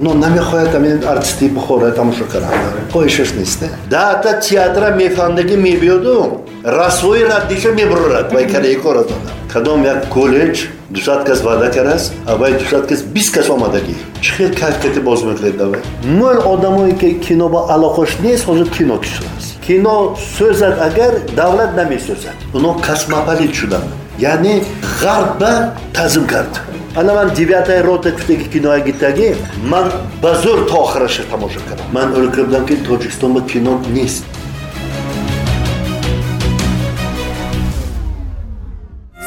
но намехоҳад амин артисти бухора тамошо кардан хоҳишаш нест даата театра мефаҳмдаги мебиёду расвои раддиша мебурад. Вай караи кора дода кадом як коллеҷ дусад кас ваъда кардааст авай дусад кас бист кас омадагӣ. Чӣ хел кайфияти боз мекунед давай мол одамое ки кино ба алоқаш нест ҳозир кино кишодаст кино сӯзад агар давлат намесӯзад. Оно касмопалит шуданд яъне ғарб ба тазим кард ана ман девятая рота кутаги киноя гитаги ман ба зӯр то охираша тамоша кардам. Ман ӯркра будам ки тоҷикистон ба кино нест.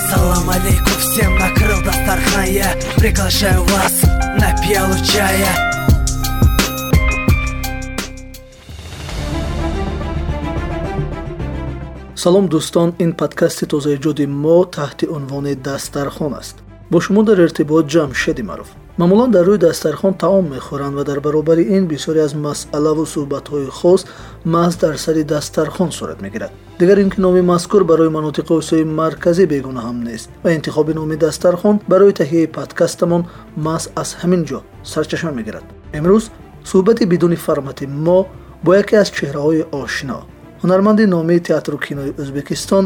Салом алейкум всем накрыл дастархан я приглашаю вас на пиалу чая. Салом дӯстон ин подкасти тозаиҷоди мо таҳти унвони дастархон аст бо шумо дар иртибот ҷамшеди маъруф. Маъмулан дар рӯи дастархон таом мехӯранд ва дар баробари ин бисёре аз масъалаву суҳбатҳои хос маҳз дар сари дастархон сурат мегирад. Дигар ин ки номи мазкур барои манотиқи осиёи марказӣ бегуна ҳам нест ва интихоби номи дастархон барои таҳияи подкастамон маҳз аз ҳамин ҷо сарчашма мегирад. Имрӯз суҳбати бидуни формати мо бо яке аз чеҳраҳои ошно. Ҳунарманди номии театру кинои ӯзбекистон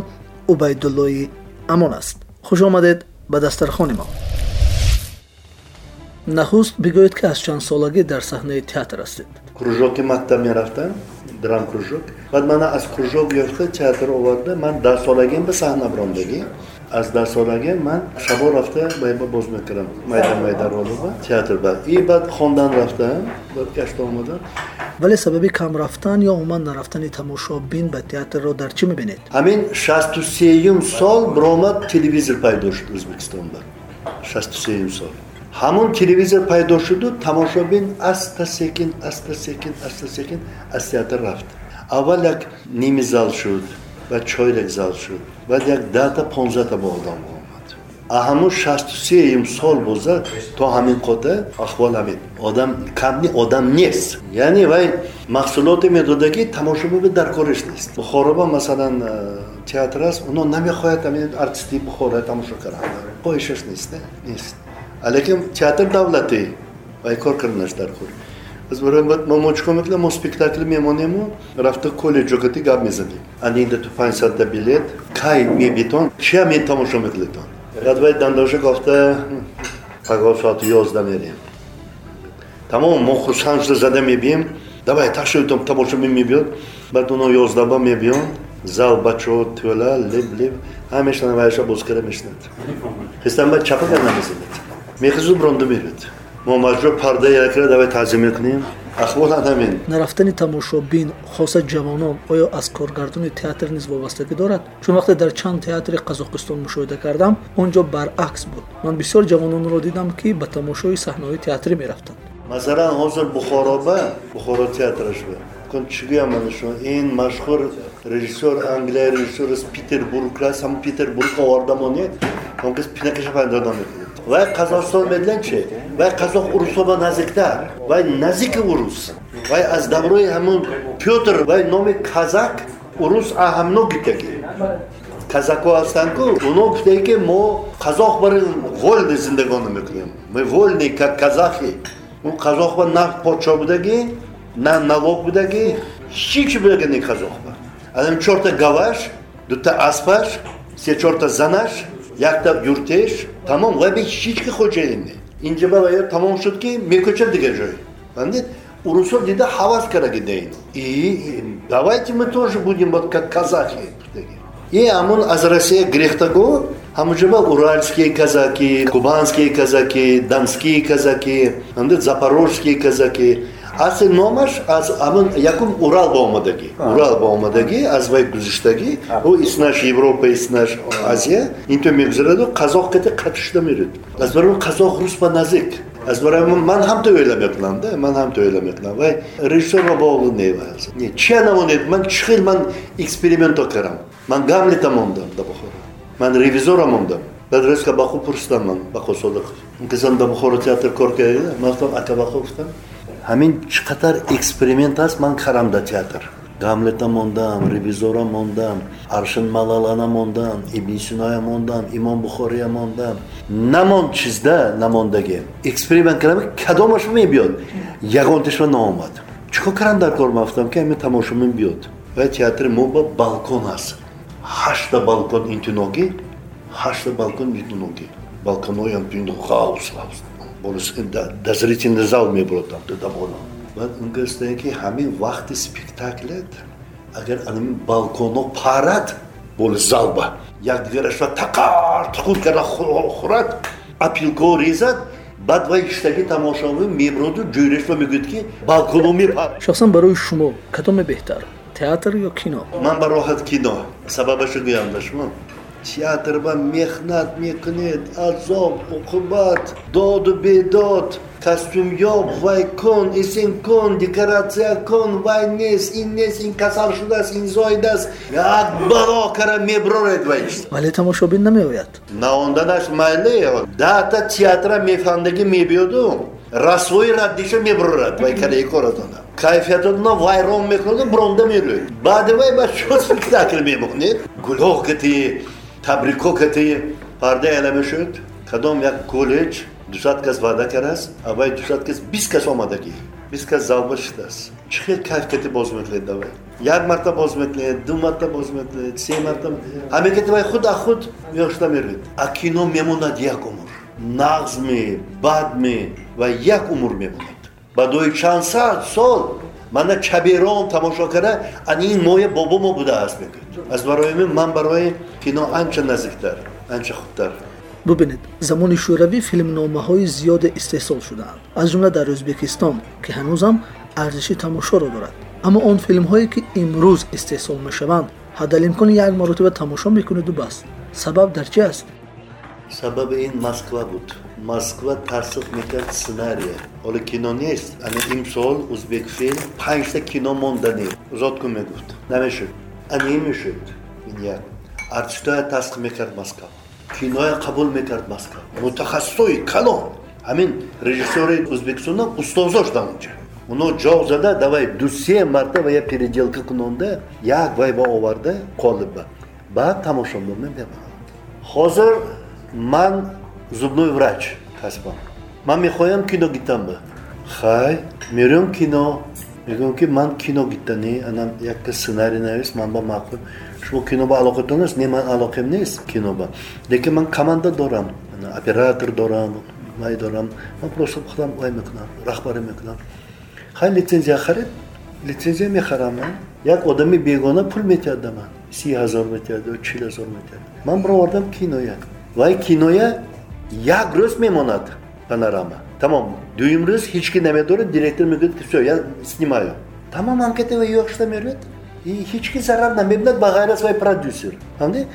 убайдуллои амон аст. Хуш омадед ба дастархони мо. Нахуст бигӯед ки аз чандсолагӣ дар саҳнаи театр ҳастед. Кружоки мактаб мерафтам драм кружок. Баъд мана аз кружок гирифта театр оварда ман дарсолагиам ба саҳна брондагӣ аз дарсолагиам ман шабо рафта байба боз мекардам. Майда майда ролба театр ба и баъд хондан рафтам гашта омада вале сабаби кам рафтан ё умуман нарафтани тамошобин ба театрро дар чӣ мебинед? Ҳамин шасту сеюм сол биромад телевизор пайдо шуд ӯзбекистонда шасту сеюм сол. Ҳамон телевизор пайдо шуду тамошобин аста секин аста секин аста секин аз театр рафт. Аввал як ними зал шуд ва чойрек зал шуд. Баъд як дата понздаҳта бо одам омад а ҳамон шасту сеюм сол боза то ҳамин қода ахвол ҳамин одам камни одам нест яъне вай маҳсулоте медода ки тамошобиби дар кориш нест бухороба масалан э, театр аст оно намехоҳад ҳамин артисти бухора тамошо каранд хоҳишаш нест нест алекин театр давлатӣ вай кор карданаш дар хур мо чикор мекунем мо спектакл мемонему рафта коллеҷо кати гап мезанем анинда ту панҷсадта билет кай мебитон чия метамошо мекунетон баъд вай дандоша гофта паго соати ёзда мерем. Тамом мо хурсанд зада мебием. Давай ташоитон тамошо мемебиёд баъд оно ёздаба мебиён. Зал бачаҳо тӯла леб леб. Ҳамешана вайша бозкара мешнад хистан баъд чапа гарна мезанед мехизу бронда меред. Мо маҷбур парда якра давай таъзим мекунем ахволан ҳамин. Нарафтани тамошобин хоса ҷавонон оё аз коргардони театр низ вобастагӣ дорад? Чун вақте дар чанд театри қазоқистон мушоҳида кардам он ҷо баръакс буд. Ман бисёр ҷавононро дидам ки ба тамошои саҳнаҳои театрӣ мерафтанд масалан ҳозир бухороба бухоро театраш кун чӣ гӯям мана шумо ин машҳур режиссёр англия режиссёрас петербург рас ҳама петербург овардамоне он кас пинакаша пайдода мекунад вай қазоқистон медиланд чи вай қазоқ урусоба наздиктар вай наздики урус вай аз даврои ҳамун пётр вай номи казак урус аҳамно гитаги казако ҳастанд ку уно гуфтаи ки мо қазоқ бари вольни зиндагона мекунем. Мы вольни как казахи. Он қазоқ ба на подшо будаги на налог будаги ҳичи будаги не қазоқ ба? Адам чорта гаваш дута аспаш се чорта занаш якта юртеш. Тамом вай ҳички хоҷаине инҷа бая тамом шуд ки мекӯчад дигар ҷой. Фаҳмидед? Урусо дида ҳавас караги даино давайте мы тоже будем вот как казахи и ҳамон аз россия грехтаго ҳамуҷаба уральские казаки кубанские казаки донские казаки запорожские казаки асли номаш аз ҳамн якум урал ба омадагӣ урал ба омадагӣ аз вай гузиштагӣ ӯ иснаш европа иснаш азия инто мегузараду қазоқ кати қатъ шуда меред аз барои қазоқ рус ба наздик аз барои ман ҳам то ӯйла мекунам да ман ҳам то ӯйла мекунам вай режиссёр ба боғу нева чия намонед ман чӣ хел ман эксперименто кардам ман гамлета мондам да бухора ман ревизора мондам баъд резка баху пурсидам ман бахо содиқ касан да бухора театр кор кардида ман гуфтам ака бахо гуфтам Ҳамин чӣ қадар эксперимент аст ман карам дар театр. Гамлета мондам ревизора мондам аршин малалана мондам ибни синоя мондам имом бухория мондам. Намонд чизда намондагӣ эксперимент кардам кадомаш мебиёд ягонташва наомад. Чикор кардам дар кор мафтам ки ами тамошомин биёд? Ва театри мо ба балкон аст. Ҳашта балкон интиногӣ ҳашта балкон интиногӣ балконоям хаус до зрительный зал мебурдам до дамона ва гастае ки ҳамин вақти спектаклет агар анами балконо парад боли залба. Якдигарашва тақар туқур карда хӯрад апилко резад баъд вай иштаги тамошоби мебуроду ҷӯйрашва мегӯяд ки балконо мепарад. Шахсан барои шумо кадоме беҳтар театр ё кино? Ман ба роҳат кино. Сабабашо гӯям ба шумо театр ба меҳнат мекунед. Азоб уқубат доду бедод костюмёб вай кун исин кун декоратсия кун вай нест ин нест ин касал шудааст ин зоидааст. Як бало кара меброред вай. Вале тамошобин намеояд? Наонданаш майли дата театра мефандагӣ мебиёду расвои раддиша меброрад вай караи коратона кайфиятатона вайрон мекунад бронда мерӯед баъди вай ба шо спектакл мемонед гулҳо кати табрико кати парда эла мешуд кадом як коллеҷ дусад кас ваъда кардааст авай дусад кас бист кас омадагӣ бист кас залба шудааст чӣ хел кайф кати боз мекунед давай як марта боз мекунед ду марта боз мекунед се марта ҳаме кати вай худ а худ ёшта мерӯед а кино мемонад як умр нағзми бадми ва як умр мемонад бадои чанд сад сол мана чаберон тамошо карда ани ин моя бобомо будааст мегӯяд аз барои мин ман барои кино анча наздиктар анча хубтар бубинед замони шӯравӣ филмномаҳои зиёде истеҳсол шудаанд. Аз ҷумла дар ӯзбекистон ки ҳанӯзам арзиши тамошоро дорад. Аммо он филмҳое ки имрӯз истеҳсол мешаванд ҳаддалимкони як маротиба тамошо мекунеду бас. Сабаб дар чӣ аст? Сабаби ин москва буд москва тасдиқ мекард сценария ҳоли кино нест ана имсол ӯзбекфилм панҷта кино мондани зодку мегуфт намешуд ани мешуд ин як артистоя тасдиқ мекард москва киноя қабул мекард москва мутахассисои калон ҳамин режиссёри ӯзбекистона устозош дар онҷа уно ҷоғ зада давай ду се марта ва я переделка кунонда як вайба оварда қолиба баъд тамошобон мебарад ҳозир ман зубной врач. Касбам ман мехоҳам кино гитам ба. Хай. Мерём кино. Мегӯям ки ман кино гитани анам як сценарий навис ман ба маъқул. Шумо кино ба алоқатон аст? Не ман алоқем нест кино ба. Лекин ман команда дорам. Оператор дорам. Май дорам. Ман просто худам вай мекунам. Раҳбарӣ мекунам. Хай лицензия харид лицензия мехарам ман. Як одами бегона пул метиҳад да ман. Си ҳазор метиҳад ё чил ҳазор метиҳад. Ман баровардам киноя. Вай киноя як рӯз мемонад панорама тамом дуюм рӯз ҳеҷ ки намедорад директор мегӯяд ки все я снимаю тамом анкетава ёшта мерӯяд ҳеҷ ки зарар намебинад ба ғайр аз вай продюсер ҳамди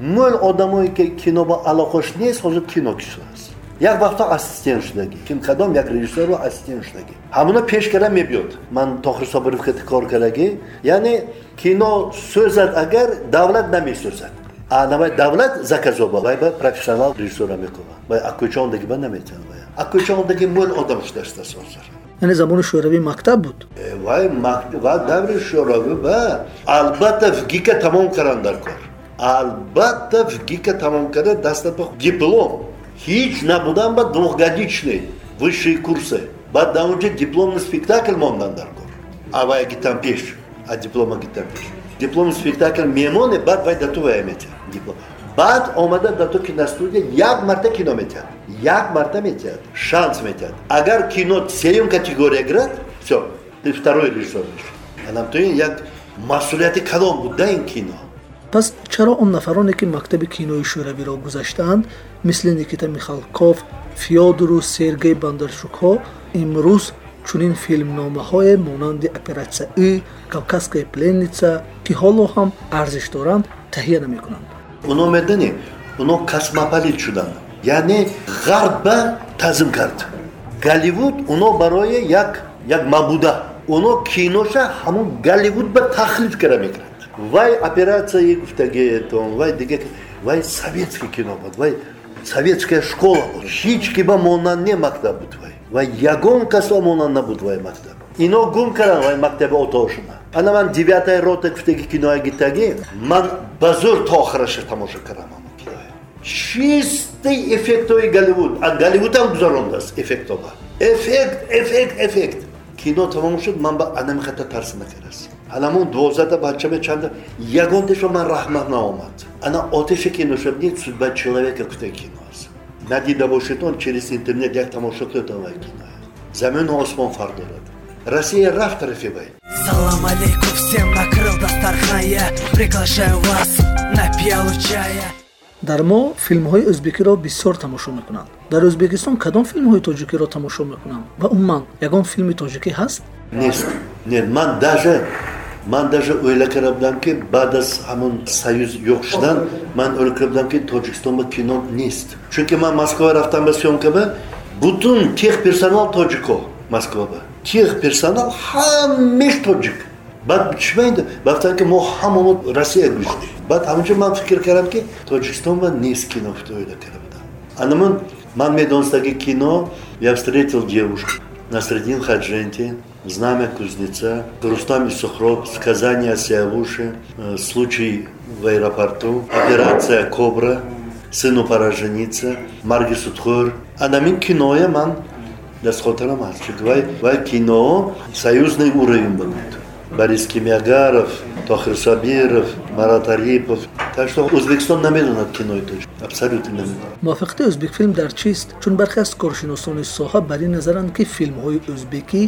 мол одамое ки кино ба алоқаш нест ҳозир кино кишидааст як вақто ассистент шудагӣ ким кадом як режиссёру ассистент шудагӣ ҳамуна пеш кара мебиёд ман тохир собиров кати кор кардагӣ яъне кино сӯзад агар давлат намесӯзад навай давлат заказоба вай ба профессионал режиссёра мекунад вай акӯчондаги ба наметавад акӯчондаги мол одам шудааст ҳозир яъне замони шӯравӣ мактаб буд вай ва даври шӯравӣ ва албатта фгика тамом кардан дар кор албатта фгика тамом карда даста ба диплом ҳеҷ набудан ба двухгодичный высшие курсы. Баъд дар онҷа дипломный спектакл мондан дар кор авай гитам пеш а диплома гитам пеш дипломный спектакл мемоне баъд вай дату вая метиҳад диплом. Баъд омада дар то киностудия як марта кино метиҳад. Як марта метиҳад. Шанс метиҳад. Агар кино сеюм категория гирад все ты второй режиссер мешавад анамтоин як масъулияти калон буд да ин кино. Пас чаро он нафароне ки мактаби кинои шӯравиро гузаштаанд мисли никита михалков феодору сергей бандарчукҳо имрӯз чунин филмномаҳое монанди оператсия и кавказская пленница ки ҳоло ҳам арзиш доранд таҳия намекунанд. Оно медани оно космополит шуданд. Яъне ғарбба тазим кард. Голливуд оно барои як мабуда. Оно киноша ҳамон голливудба тахлид кара мекард вай оператсияи гуфтагиетон вай дига вай советский кино буд вай советская школа буд ҳеҷ ки ба монанд не мактаб буд вай. Вай ягон касо монанд набуд вай мактаб. Ино гум карданд вай мактаби отошуна ана ман девятай рота гуфтаги киноя гитаги ман ба зур то охираша тамоша кардам ама киноя. Чистаи эффектҳои голливуд. А голливудам гузарондааст эффектоба. Эффект эффект эффект. Кино тамом шуд ман ба анамихата тарс накардааст анамон дувоздаҳта бачаме чанда ягонтешо ман раҳмам наомад. Ана отеше кино шуд не судьба человека кутай кино аст. Надида бошед он через интернет як тамошо кӯтавай киноя замину осмон фарқ дорад. Россия рафт рафибай салом алейкум всем накрыл дастархан я приглашаю вас на пиалу чая. Дар мо филмҳои ӯзбекиро бисёр тамошо мекунанд. Дар ӯзбекистон кадом филмҳои тоҷикиро тамошо мекунанд? Ва умуман ягон филми тоҷикӣ ҳаст нест не ман даже ман даже оила карда будам ки баъд аз ҳамон союз ёқ шудан ман оила карда будам ки тоҷикистон ба кино нест. Чунки ман москва рафтам ба съёмкаба бутун тех персонал тоҷико москваба тех персонал ҳамеш тоҷик. Баъд чимаин бафтан ки мо ҳамоно россия гӯштем баъд ҳамонҷо ман фикр кардам ки тоҷикистон ва нест кино фитоида карда будам анамон ман медонистаги кино я встретил девушку насредин хаджентин знамя кузнеца рустам исухроб сказание о сиавуше э, случай в аэропорту операция кобра сыну пора жениться марги судхӯр анамин киноя ман дастхотирам аст чунки вай кино союзный уровень буд борис кимягаров тохир сабиров марат арипов так что ӯзбекистон намедонад кинои тоҷик абсолютно намедонад. Мувофиқати ӯзбекфилм дар чист? Чун бархе аз коршиносони соҳа бар ин назаранд ки филмҳои ӯзбекӣ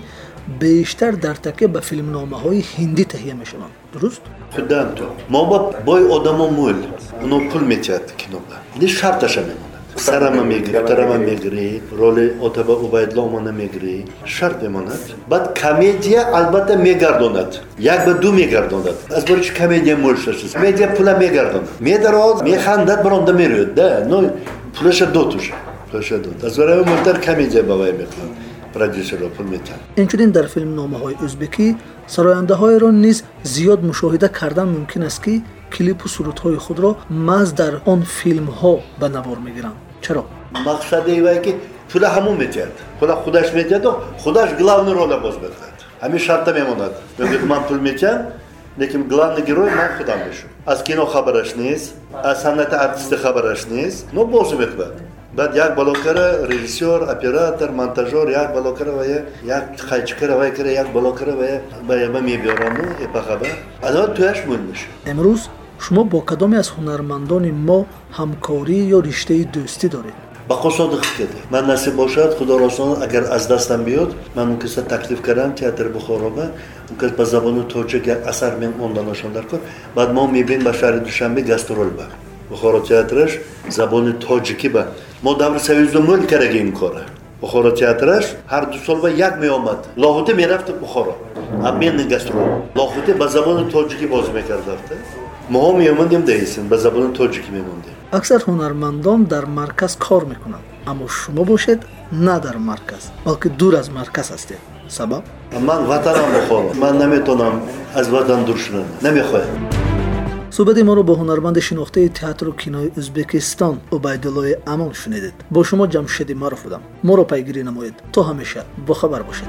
бештар дар такя ба филмномаҳои ҳиндӣ таҳия мешаванд. Дуруст? Худан то мо ба бои одамо мӯл уно пул метиҳад киноба ин шарташа мемонад сарама мегирӣ дутарама мегирӣ роли отаба убайдулло омона мегирӣ шарт мемонад баъд комедия албатта мегардонад як ба ду мегардонад аз бори чи комедия мӯшаша комедия пула мегардонад медарод механдад биронда мерӯяд да но пулаша дод уша пулаша дод аз бори муҳимтар комедия ба вай мекунад продюсерро пул метиҳад инчунин дар филмномаҳои ӯзбекӣ сарояндаҳоеро низ зиёд мушоҳида кардан мумкин аст ки клипу сурудҳои худро маҳз дар он филмҳо ба навор мегиранд чаро мақсади вай ки пула ҳамун метиҳад пула худаш метиҳаду худаш главный роля боз мекунад ҳамин шарта мемонад мегӯяд ман пул метиҳам лекин главный герой ман худам мешум аз кино хабараш нест аз санъати артисти хабараш нест но боз мекунад баъд як балокара режиссёр оператор монтажёр як балокара ва як хайчикара вай кара як балокара ва ба яба мебиёрану эпахаба ана туяш мӯл меша имрӯз шумо бо кадоме аз ҳунармандони мо ҳамкорӣ ё риштаи дӯстӣ доред? Ба қосодиқ кеда ман насиб бошад худо росонад агар аз дастам биёд ман он киса таклиф кардам театри бухороба он кис ба забони тоҷик як асар монданашон дар кор баъд мо мебинем ба шаҳри душанбе гастрол ба. Бухоро театраш забони тоҷикӣ ба. Мо даври союзу мӯл кардаги ин кора. Бухоро театраш ҳар ду сол ба як меомад. Лоҳуде мерафт бухоро. Обменный гастрол лоҳуде ба забони тоҷикӣ боз мекардафта моҳо меомадем даисин ба забони тоҷикӣ мемондем аксар ҳунармандон дар марказ кор мекунанд аммо шумо бошед на дар марказ балки дур аз марказ ҳастед сабаб? Ман ватанам бухоро ман наметавонам аз ватан дур шудан намехоҳам суҳбати моро бо ҳунарманди шинохтаи театру кинои ӯзбекистон убайдуллои амон шунидед. Бо шумо ҷамшеди маруф будам. Моро пайгирӣ намоед. То ҳамеша бохабар бошед